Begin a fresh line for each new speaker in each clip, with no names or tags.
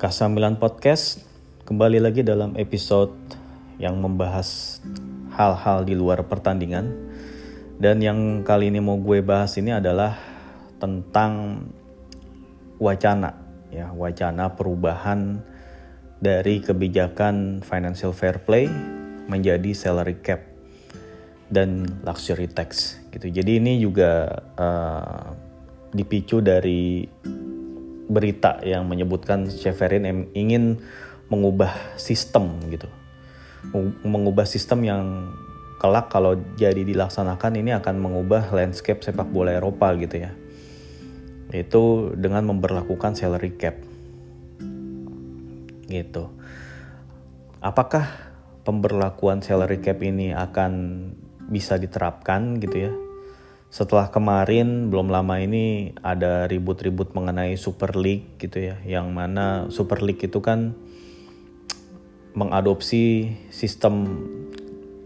K9 Podcast kembali lagi dalam episode yang membahas hal-hal di luar pertandingan. Dan yang kali ini mau gue bahas ini adalah tentang wacana ya wacana perubahan dari kebijakan financial fair play menjadi salary cap dan luxury tax gitu. Jadi ini juga uh, dipicu dari berita yang menyebutkan Severin ingin mengubah sistem gitu. Mengubah sistem yang kelak kalau jadi dilaksanakan ini akan mengubah landscape sepak bola Eropa gitu ya. Itu dengan memperlakukan salary cap. Gitu. Apakah pemberlakuan salary cap ini akan bisa diterapkan gitu ya? Setelah kemarin belum lama ini ada ribut-ribut mengenai Super League gitu ya, yang mana Super League itu kan mengadopsi sistem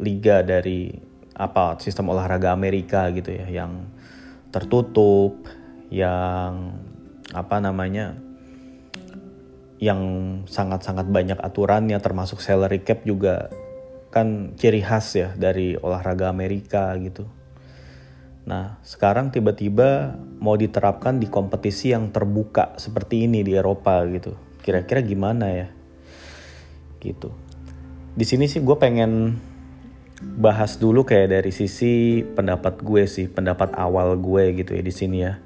liga dari apa sistem olahraga Amerika gitu ya, yang tertutup, yang apa namanya, yang sangat-sangat banyak aturannya termasuk salary cap juga kan ciri khas ya dari olahraga Amerika gitu Nah, sekarang tiba-tiba mau diterapkan di kompetisi yang terbuka seperti ini di Eropa gitu. Kira-kira gimana ya? Gitu. Di sini sih gue pengen bahas dulu kayak dari sisi pendapat gue sih, pendapat awal gue gitu ya di sini ya.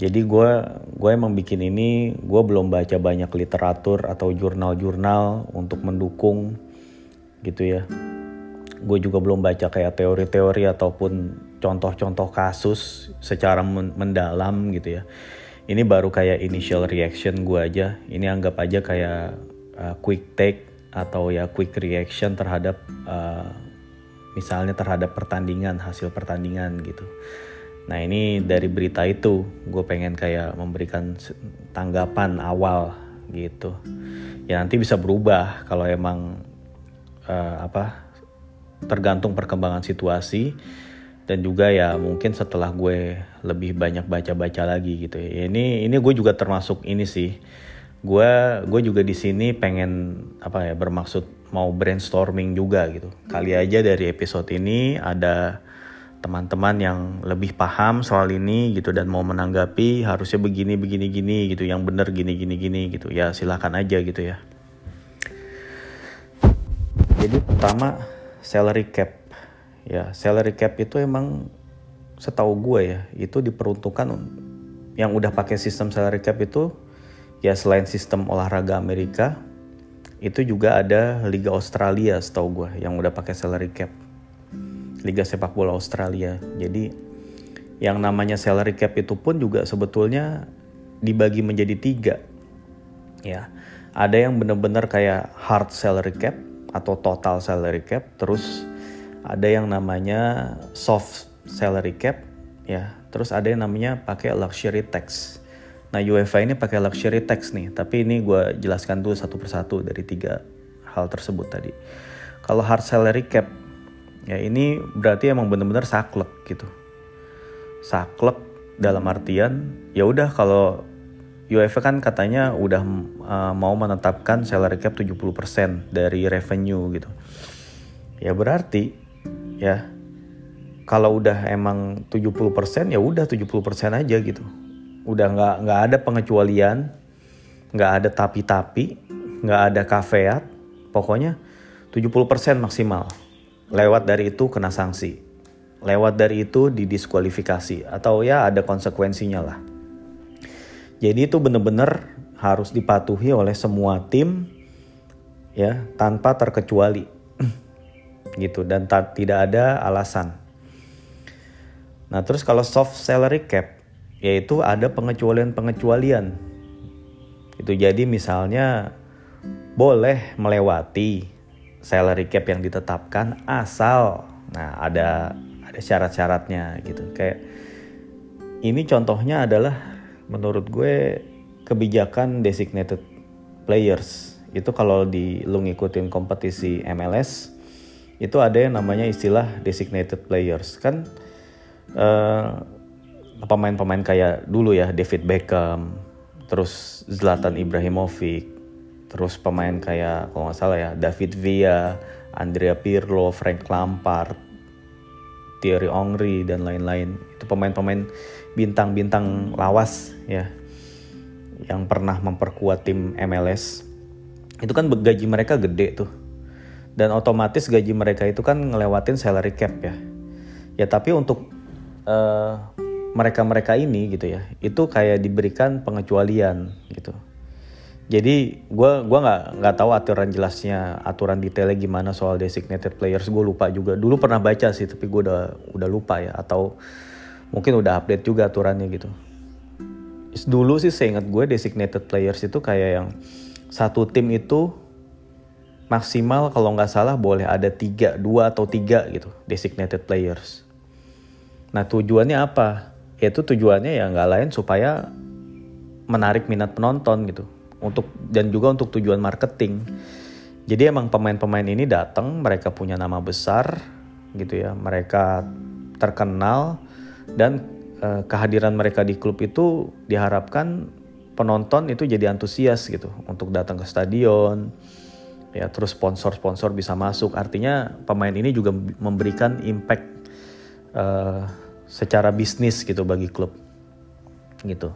Jadi gue gue emang bikin ini, gue belum baca banyak literatur atau jurnal-jurnal untuk mendukung gitu ya. Gue juga belum baca kayak teori-teori ataupun contoh-contoh kasus secara mendalam gitu ya. Ini baru kayak initial reaction gue aja. Ini anggap aja kayak uh, quick take atau ya quick reaction terhadap uh, misalnya terhadap pertandingan hasil pertandingan gitu. Nah ini dari berita itu gue pengen kayak memberikan tanggapan awal gitu. Ya nanti bisa berubah kalau emang uh, apa tergantung perkembangan situasi dan juga ya mungkin setelah gue lebih banyak baca-baca lagi gitu ya. Ini ini gue juga termasuk ini sih. Gue gue juga di sini pengen apa ya bermaksud mau brainstorming juga gitu. Kali aja dari episode ini ada teman-teman yang lebih paham soal ini gitu dan mau menanggapi harusnya begini begini gini gitu yang bener gini gini gini gitu. Ya silahkan aja gitu ya. Jadi pertama salary cap ya salary cap itu emang setahu gue ya itu diperuntukkan yang udah pakai sistem salary cap itu ya selain sistem olahraga Amerika itu juga ada Liga Australia setahu gue yang udah pakai salary cap. Liga sepak bola Australia. Jadi yang namanya salary cap itu pun juga sebetulnya dibagi menjadi tiga. Ya ada yang benar-benar kayak hard salary cap atau total salary cap terus ada yang namanya soft salary cap ya. Terus ada yang namanya pakai luxury tax. Nah UEFA ini pakai luxury tax nih tapi ini gue jelaskan dulu satu persatu dari tiga hal tersebut tadi. Kalau hard salary cap ya ini berarti emang bener-bener saklek gitu. Saklek dalam artian ya udah kalau UEFA kan katanya udah uh, mau menetapkan salary cap 70% dari revenue gitu. Ya berarti ya. Kalau udah emang 70% ya udah 70% aja gitu. Udah nggak nggak ada pengecualian nggak ada tapi-tapi nggak ada kafeat. Pokoknya 70% maksimal. Lewat dari itu kena sanksi. Lewat dari itu didiskualifikasi. Atau ya ada konsekuensinya lah. Jadi itu bener-bener harus dipatuhi oleh semua tim ya tanpa terkecuali gitu dan tidak ada alasan. Nah terus kalau soft salary cap yaitu ada pengecualian-pengecualian. Itu jadi misalnya boleh melewati salary cap yang ditetapkan asal nah ada ada syarat-syaratnya gitu kayak ini contohnya adalah menurut gue kebijakan designated players itu kalau di lu ngikutin kompetisi MLS itu ada yang namanya istilah designated players. Kan eh, pemain-pemain kayak dulu ya David Beckham terus Zlatan Ibrahimovic terus pemain kayak kalau nggak salah ya David Villa, Andrea Pirlo, Frank Lampard, Thierry Henry dan lain-lain. Itu pemain-pemain bintang-bintang lawas ya yang pernah memperkuat tim MLS itu kan gaji mereka gede tuh dan otomatis gaji mereka itu kan ngelewatin salary cap ya. Ya tapi untuk uh, mereka-mereka ini gitu ya itu kayak diberikan pengecualian gitu. Jadi gue gua nggak nggak tahu aturan jelasnya aturan detailnya gimana soal designated players. Gue lupa juga. Dulu pernah baca sih tapi gue udah udah lupa ya. Atau mungkin udah update juga aturannya gitu. Dulu sih saya ingat gue designated players itu kayak yang satu tim itu maksimal kalau nggak salah boleh ada tiga dua atau tiga gitu designated players. Nah tujuannya apa? Itu tujuannya ya nggak lain supaya menarik minat penonton gitu. Untuk dan juga untuk tujuan marketing. Jadi emang pemain-pemain ini datang mereka punya nama besar gitu ya mereka terkenal dan eh, kehadiran mereka di klub itu diharapkan penonton itu jadi antusias gitu untuk datang ke stadion ya terus sponsor-sponsor bisa masuk. Artinya pemain ini juga memberikan impact uh, secara bisnis gitu bagi klub. Gitu.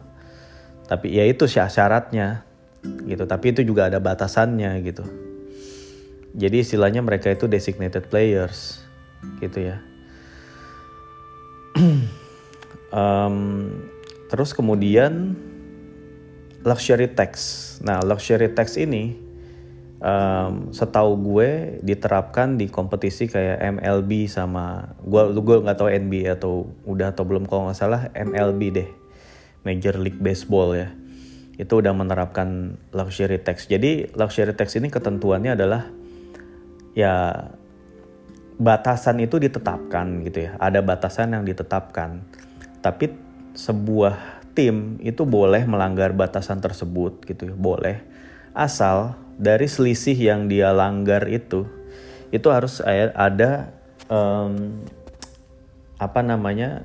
Tapi ya itu syaratnya. Gitu. Tapi itu juga ada batasannya gitu. Jadi istilahnya mereka itu designated players. Gitu ya. Um, terus kemudian luxury tax. Nah luxury tax ini um, setahu gue diterapkan di kompetisi kayak MLB sama gue gue nggak tahu NBA atau udah atau belum kalau nggak salah MLB deh Major League Baseball ya. Itu udah menerapkan luxury tax. Jadi luxury tax ini ketentuannya adalah ya batasan itu ditetapkan gitu ya. Ada batasan yang ditetapkan. Tapi sebuah tim itu boleh melanggar batasan tersebut gitu ya. Boleh asal dari selisih yang dia langgar itu itu harus ada um, apa namanya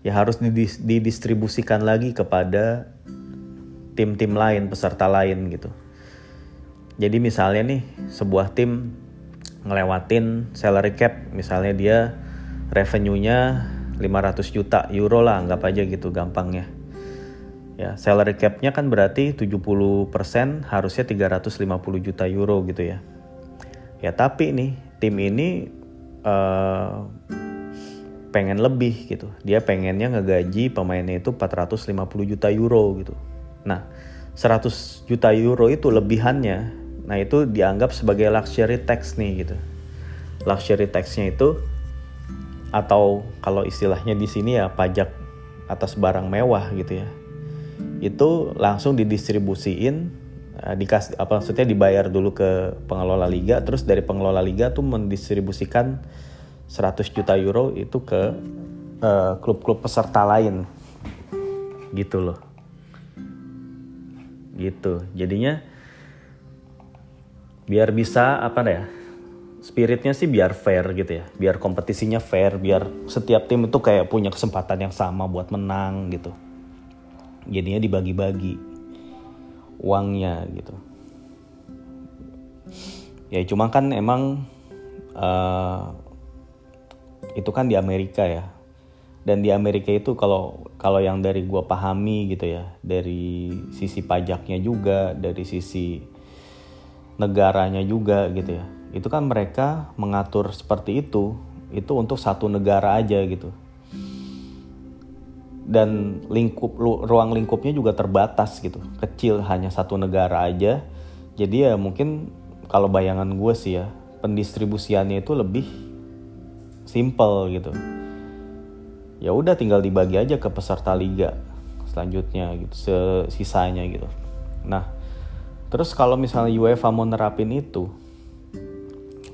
ya harus didistribusikan lagi kepada tim-tim lain peserta lain gitu. Jadi misalnya nih sebuah tim ngelewatin salary cap misalnya dia revenue-nya 500 juta euro lah anggap aja gitu gampangnya Ya, salary cap-nya kan berarti 70% harusnya 350 juta euro gitu ya. Ya, tapi nih tim ini uh, pengen lebih gitu. Dia pengennya ngegaji pemainnya itu 450 juta euro gitu. Nah, 100 juta euro itu lebihannya. Nah, itu dianggap sebagai luxury tax nih gitu. Luxury tax-nya itu atau kalau istilahnya di sini ya pajak atas barang mewah gitu ya itu langsung didistribusiin uh, dikas apa maksudnya dibayar dulu ke pengelola liga terus dari pengelola liga tuh mendistribusikan 100 juta euro itu ke uh, klub-klub peserta lain. Gitu loh. Gitu. Jadinya biar bisa apa ya spiritnya sih biar fair gitu ya. Biar kompetisinya fair biar setiap tim itu kayak punya kesempatan yang sama buat menang gitu jadinya dibagi-bagi uangnya gitu. Ya cuma kan emang uh, itu kan di Amerika ya. Dan di Amerika itu kalau kalau yang dari gue pahami gitu ya dari sisi pajaknya juga dari sisi negaranya juga gitu ya. Itu kan mereka mengatur seperti itu itu untuk satu negara aja gitu dan lingkup ruang lingkupnya juga terbatas gitu. Kecil hanya satu negara aja. Jadi ya mungkin kalau bayangan gue sih ya pendistribusiannya itu lebih simple gitu. Ya udah tinggal dibagi aja ke peserta liga selanjutnya gitu sisanya gitu. Nah terus kalau misalnya UEFA mau nerapin itu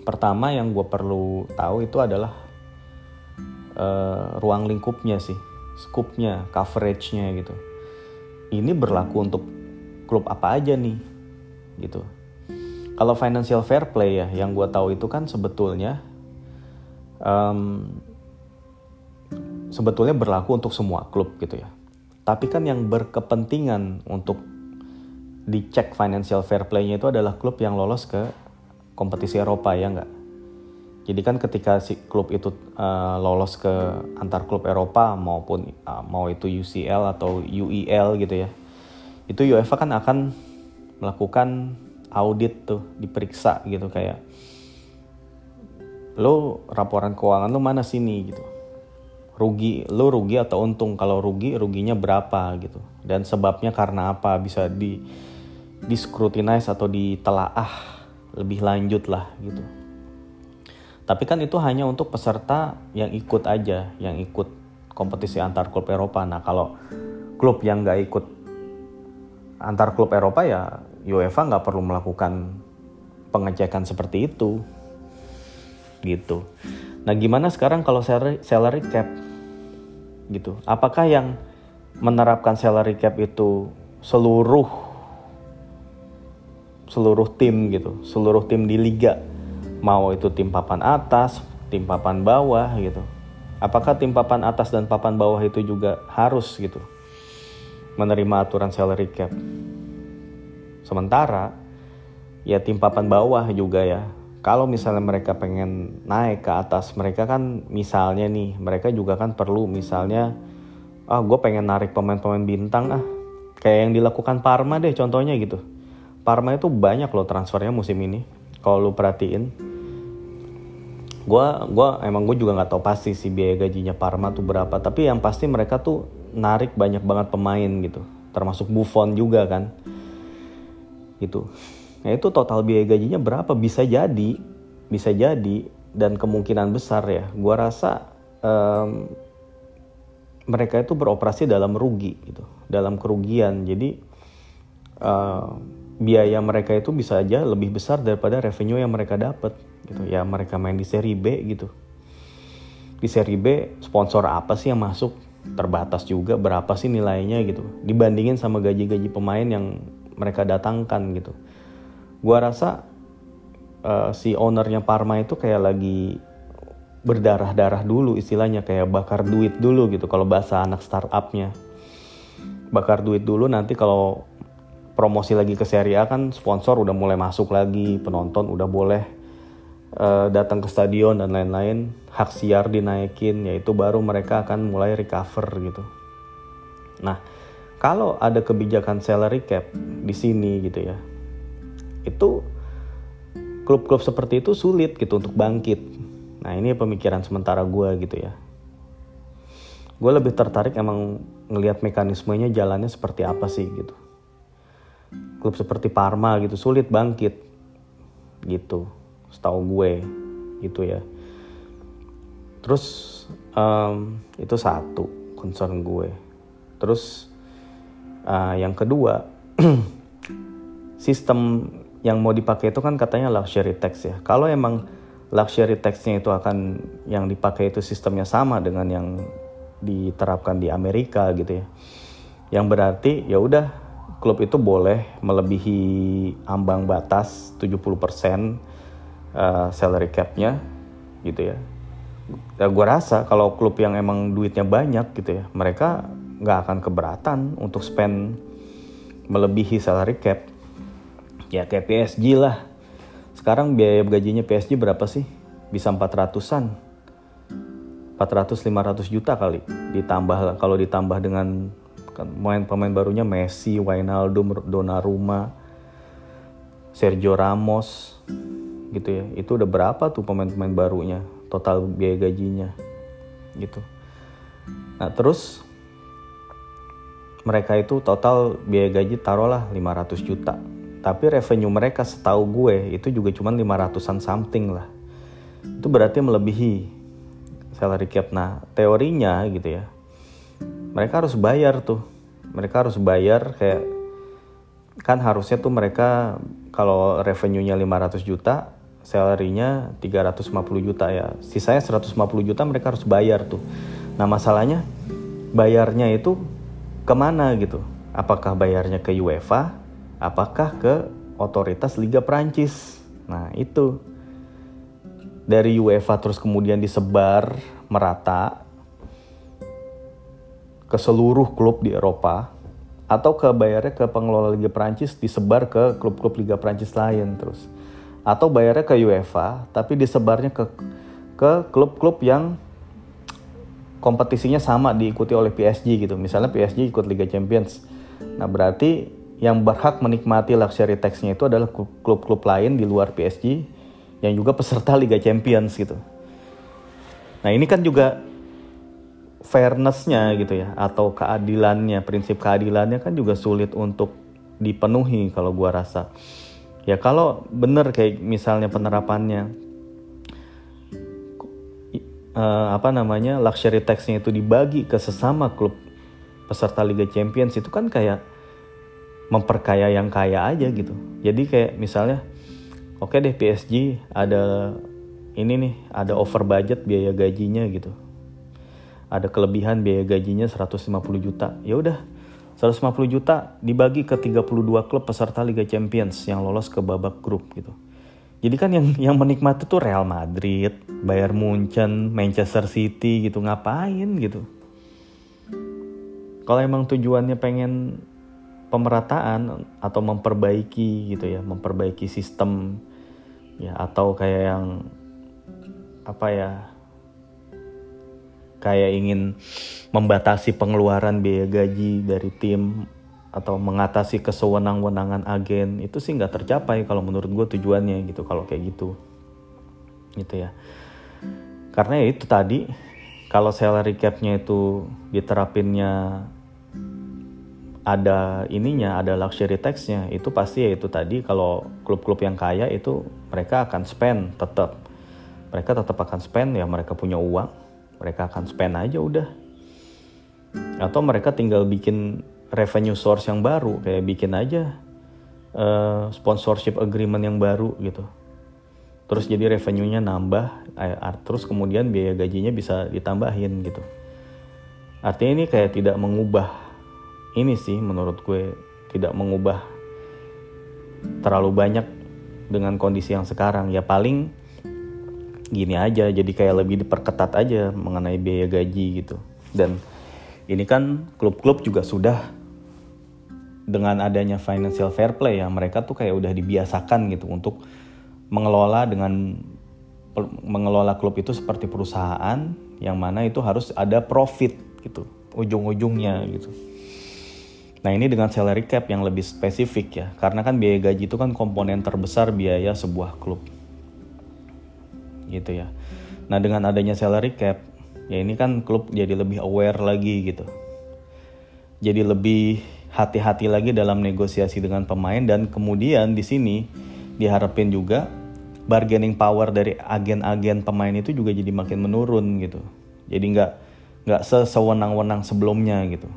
pertama yang gue perlu tahu itu adalah uh, ruang lingkupnya sih scoopnya, coveragenya gitu. Ini berlaku untuk klub apa aja nih, gitu. Kalau financial fair play ya, yang gue tahu itu kan sebetulnya um, sebetulnya berlaku untuk semua klub gitu ya. Tapi kan yang berkepentingan untuk dicek financial fair play-nya itu adalah klub yang lolos ke kompetisi Eropa ya nggak? Jadi kan ketika si klub itu uh, lolos ke antar klub Eropa maupun uh, mau itu UCL atau UEL gitu ya, itu UEFA kan akan melakukan audit tuh, diperiksa gitu kayak lo laporan keuangan lo mana sini? gitu. Rugi lo rugi atau untung? Kalau rugi ruginya berapa? gitu. Dan sebabnya karena apa? Bisa di discrutinize atau ditelaah lebih lanjut lah gitu tapi kan itu hanya untuk peserta yang ikut aja yang ikut kompetisi antar klub Eropa. Nah kalau klub yang nggak ikut antar klub Eropa ya UEFA nggak perlu melakukan pengecekan seperti itu. Gitu. Nah gimana sekarang kalau salary, cap? Gitu. Apakah yang menerapkan salary cap itu seluruh seluruh tim gitu, seluruh tim di liga, mau itu tim papan atas, tim papan bawah gitu. Apakah tim papan atas dan papan bawah itu juga harus gitu menerima aturan salary cap? Sementara ya tim papan bawah juga ya kalau misalnya mereka pengen naik ke atas mereka kan misalnya nih mereka juga kan perlu misalnya ah gue pengen narik pemain-pemain bintang ah kayak yang dilakukan Parma deh contohnya gitu Parma itu banyak loh transfernya musim ini kalau lu perhatiin gue gua emang gue juga nggak tahu pasti sih biaya gajinya Parma tuh berapa tapi yang pasti mereka tuh narik banyak banget pemain gitu termasuk Buffon juga kan gitu Nah itu total biaya gajinya berapa? Bisa jadi, bisa jadi dan kemungkinan besar ya. Gua rasa um, mereka itu beroperasi dalam rugi gitu, dalam kerugian. Jadi uh, biaya mereka itu bisa aja lebih besar daripada revenue yang mereka dapat gitu. Ya mereka main di seri B gitu. Di seri B sponsor apa sih yang masuk? Terbatas juga berapa sih nilainya gitu. Dibandingin sama gaji-gaji pemain yang mereka datangkan gitu gua rasa uh, si ownernya Parma itu kayak lagi berdarah-darah dulu istilahnya kayak bakar duit dulu gitu kalau bahasa anak startupnya bakar duit dulu nanti kalau promosi lagi ke Serie A kan sponsor udah mulai masuk lagi penonton udah boleh uh, datang ke stadion dan lain-lain hak siar dinaikin yaitu baru mereka akan mulai recover gitu nah kalau ada kebijakan salary cap di sini gitu ya itu klub-klub seperti itu sulit gitu untuk bangkit. Nah ini pemikiran sementara gue gitu ya. Gue lebih tertarik emang ngelihat mekanismenya jalannya seperti apa sih gitu. Klub seperti Parma gitu sulit bangkit gitu, setahu gue gitu ya. Terus um, itu satu concern gue. Terus uh, yang kedua sistem yang mau dipakai itu kan katanya luxury tax ya. Kalau emang luxury taxnya itu akan yang dipakai itu sistemnya sama dengan yang diterapkan di Amerika gitu ya. Yang berarti ya udah klub itu boleh melebihi ambang batas 70% uh, salary capnya gitu ya. Ya gue rasa kalau klub yang emang duitnya banyak gitu ya, mereka nggak akan keberatan untuk spend melebihi salary cap. Ya kayak PSG lah. Sekarang biaya gajinya PSG berapa sih? Bisa 400-an 400-500 juta kali. Ditambah kalau ditambah dengan pemain-pemain barunya Messi, Wijnaldum, Donnarumma, Sergio Ramos gitu ya. Itu udah berapa tuh pemain-pemain barunya? Total biaya gajinya gitu. Nah terus mereka itu total biaya gaji taruhlah 500 juta. Tapi revenue mereka setahu gue itu juga cuma 500-an something lah. Itu berarti melebihi salary cap. Nah teorinya gitu ya mereka harus bayar tuh. Mereka harus bayar kayak kan harusnya tuh mereka kalau revenue-nya 500 juta salary-nya 350 juta ya. Sisanya 150 juta mereka harus bayar tuh. Nah masalahnya bayarnya itu ke mana gitu? Apakah bayarnya ke UEFA? Apakah ke otoritas Liga Prancis. Nah, itu. Dari UEFA terus kemudian disebar merata ke seluruh klub di Eropa atau ke bayarnya ke pengelola Liga Prancis disebar ke klub-klub Liga Prancis lain terus. Atau bayarnya ke UEFA tapi disebarnya ke ke klub-klub yang kompetisinya sama diikuti oleh PSG gitu. Misalnya PSG ikut Liga Champions. Nah berarti yang berhak menikmati luxury tax-nya itu adalah klub-klub lain di luar PSG yang juga peserta Liga Champions gitu. Nah ini kan juga fairnessnya gitu ya atau keadilannya prinsip keadilannya kan juga sulit untuk dipenuhi kalau gua rasa. Ya kalau bener kayak misalnya penerapannya uh, apa namanya luxury taxnya itu dibagi ke sesama klub peserta Liga Champions itu kan kayak memperkaya yang kaya aja gitu. Jadi kayak misalnya oke okay deh PSG ada ini nih ada over budget biaya gajinya gitu ada kelebihan biaya gajinya 150 juta. Ya udah, 150 juta dibagi ke 32 klub peserta Liga Champions yang lolos ke babak grup gitu. Jadi kan yang yang menikmati tuh Real Madrid, Bayern Munchen, Manchester City gitu ngapain gitu. Kalau emang tujuannya pengen pemerataan atau memperbaiki gitu ya, memperbaiki sistem ya atau kayak yang apa ya kayak ingin membatasi pengeluaran biaya gaji dari tim atau mengatasi kesewenang-wenangan agen itu sih nggak tercapai kalau menurut gue tujuannya gitu kalau kayak gitu. Gitu ya. Karena ya itu tadi kalau salary capnya itu diterapinnya ada ininya ada luxury taxnya itu pasti ya itu tadi kalau klub-klub yang kaya itu mereka akan spend tetap mereka tetap akan spend ya mereka punya uang mereka akan spend aja udah. Atau mereka tinggal bikin revenue source yang baru kayak bikin aja uh, sponsorship agreement yang baru gitu. Terus jadi revenue-nya nambah terus kemudian biaya gajinya bisa ditambahin gitu. Artinya ini kayak tidak mengubah ini sih menurut gue tidak mengubah terlalu banyak dengan kondisi yang sekarang. Ya paling gini aja jadi kayak lebih diperketat aja mengenai biaya gaji gitu. Dan ini kan klub-klub juga sudah dengan adanya financial fair play ya mereka tuh kayak udah dibiasakan gitu untuk mengelola dengan mengelola klub itu seperti perusahaan yang mana itu harus ada profit gitu ujung-ujungnya gitu. Nah ini dengan salary cap yang lebih spesifik ya, karena kan biaya gaji itu kan komponen terbesar biaya sebuah klub gitu ya. Nah dengan adanya salary cap, ya ini kan klub jadi lebih aware lagi gitu. Jadi lebih hati-hati lagi dalam negosiasi dengan pemain dan kemudian di sini diharapin juga bargaining power dari agen-agen pemain itu juga jadi makin menurun gitu. Jadi nggak nggak sesewenang-wenang sebelumnya gitu.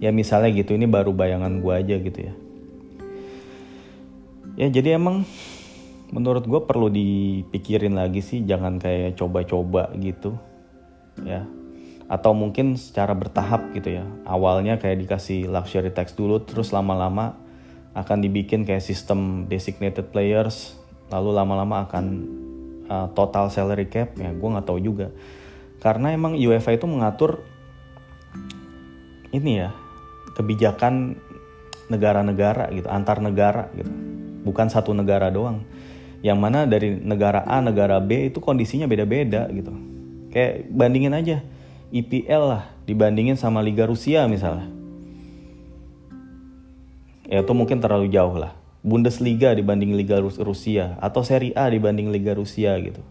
Ya misalnya gitu ini baru bayangan gue aja gitu ya. Ya jadi emang menurut gue perlu dipikirin lagi sih jangan kayak coba-coba gitu ya. Atau mungkin secara bertahap gitu ya. Awalnya kayak dikasih luxury tax dulu terus lama-lama akan dibikin kayak sistem designated players lalu lama-lama akan uh, total salary cap ya gue nggak tahu juga. Karena emang UEFA itu mengatur ini ya kebijakan negara-negara gitu antar negara gitu. Bukan satu negara doang yang mana dari negara A negara B itu kondisinya beda-beda gitu. Kayak bandingin aja IPL lah dibandingin sama Liga Rusia misalnya. Ya itu mungkin terlalu jauh lah. Bundesliga dibanding Liga Rusia atau Serie A dibanding Liga Rusia gitu.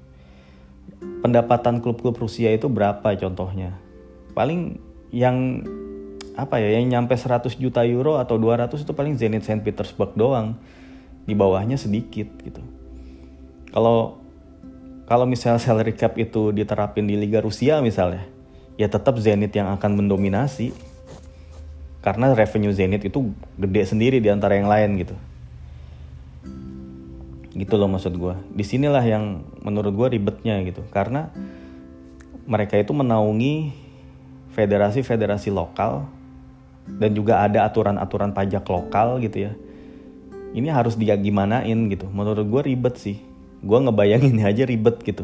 Pendapatan klub-klub Rusia itu berapa contohnya? Paling yang apa ya yang nyampe 100 juta euro atau 200 itu paling Zenit Saint Petersburg doang. Di bawahnya sedikit gitu kalau kalau misalnya salary cap itu diterapin di Liga Rusia misalnya, ya tetap Zenit yang akan mendominasi. Karena revenue Zenit itu gede sendiri di antara yang lain gitu. Gitu loh maksud gue. Di sinilah yang menurut gue ribetnya gitu. Karena mereka itu menaungi federasi-federasi lokal dan juga ada aturan-aturan pajak lokal gitu ya. Ini harus dia gimanain gitu. Menurut gue ribet sih gue ngebayanginnya aja ribet gitu.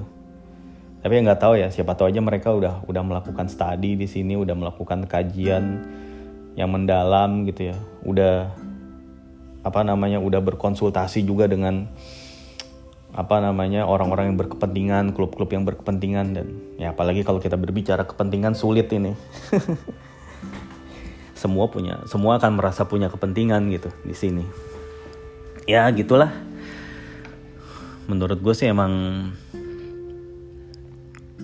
Tapi ya nggak tahu ya siapa tahu aja mereka udah udah melakukan studi di sini udah melakukan kajian yang mendalam gitu ya. Udah apa namanya udah berkonsultasi juga dengan apa namanya orang-orang yang berkepentingan klub-klub yang berkepentingan dan ya apalagi kalau kita berbicara kepentingan sulit ini. Semua punya semua akan merasa punya kepentingan gitu di sini. Ya gitulah menurut gue sih emang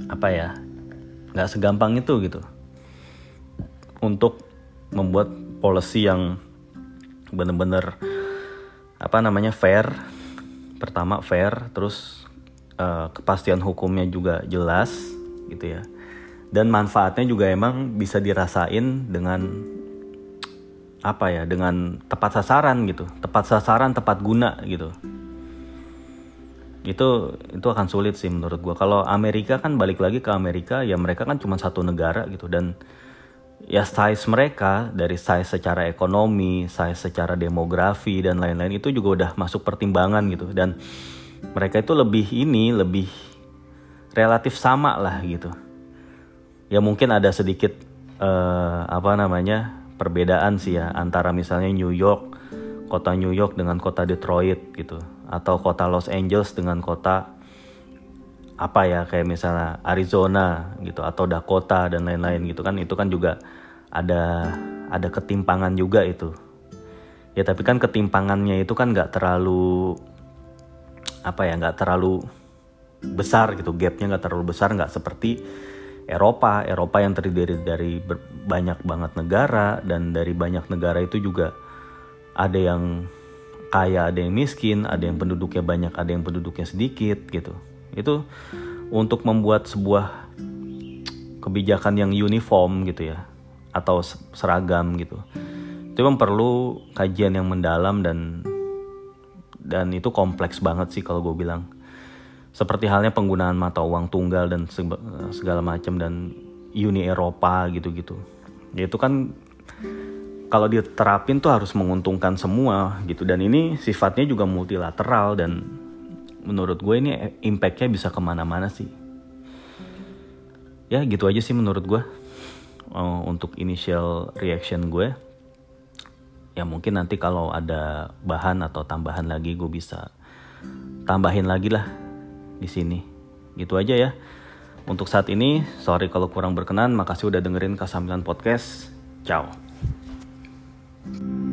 apa ya nggak segampang itu gitu. Untuk membuat policy yang bener-bener apa namanya fair pertama fair terus uh, kepastian hukumnya juga jelas gitu ya. Dan manfaatnya juga emang bisa dirasain dengan apa ya dengan tepat sasaran gitu. Tepat sasaran tepat guna gitu itu itu akan sulit sih menurut gue kalau Amerika kan balik lagi ke Amerika ya mereka kan cuma satu negara gitu. Dan ya size mereka dari size secara ekonomi, size secara demografi dan lain-lain itu juga udah masuk pertimbangan gitu. Dan mereka itu lebih ini lebih relatif sama lah gitu. Ya mungkin ada sedikit uh, apa namanya perbedaan sih ya antara misalnya New York, kota New York dengan kota Detroit gitu atau kota Los Angeles dengan kota apa ya kayak misalnya Arizona gitu atau Dakota dan lain-lain gitu kan. Itu kan juga ada ada ketimpangan juga itu. Ya tapi kan ketimpangannya itu kan nggak terlalu apa ya nggak terlalu besar gitu. Gapnya nggak terlalu besar nggak seperti Eropa. Eropa yang terdiri dari banyak banget negara dan dari banyak negara itu juga ada yang kaya ada yang miskin ada yang penduduknya banyak ada yang penduduknya sedikit gitu. Itu untuk membuat sebuah kebijakan yang uniform gitu ya atau seragam gitu. Itu memang perlu kajian yang mendalam dan dan itu kompleks banget sih kalau gue bilang. Seperti halnya penggunaan mata uang tunggal dan segala macam dan Uni Eropa gitu-gitu. Ya itu kan kalau diterapin tuh harus menguntungkan semua gitu. Dan ini sifatnya juga multilateral dan menurut gue ini impactnya bisa ke mana-mana sih. Ya gitu aja sih menurut gue uh, untuk initial reaction gue. Ya mungkin nanti kalau ada bahan atau tambahan lagi gue bisa tambahin lagi lah di sini. Gitu aja ya. Untuk saat ini sorry kalau kurang berkenan. Makasih udah dengerin Kasamilan Podcast. Ciao you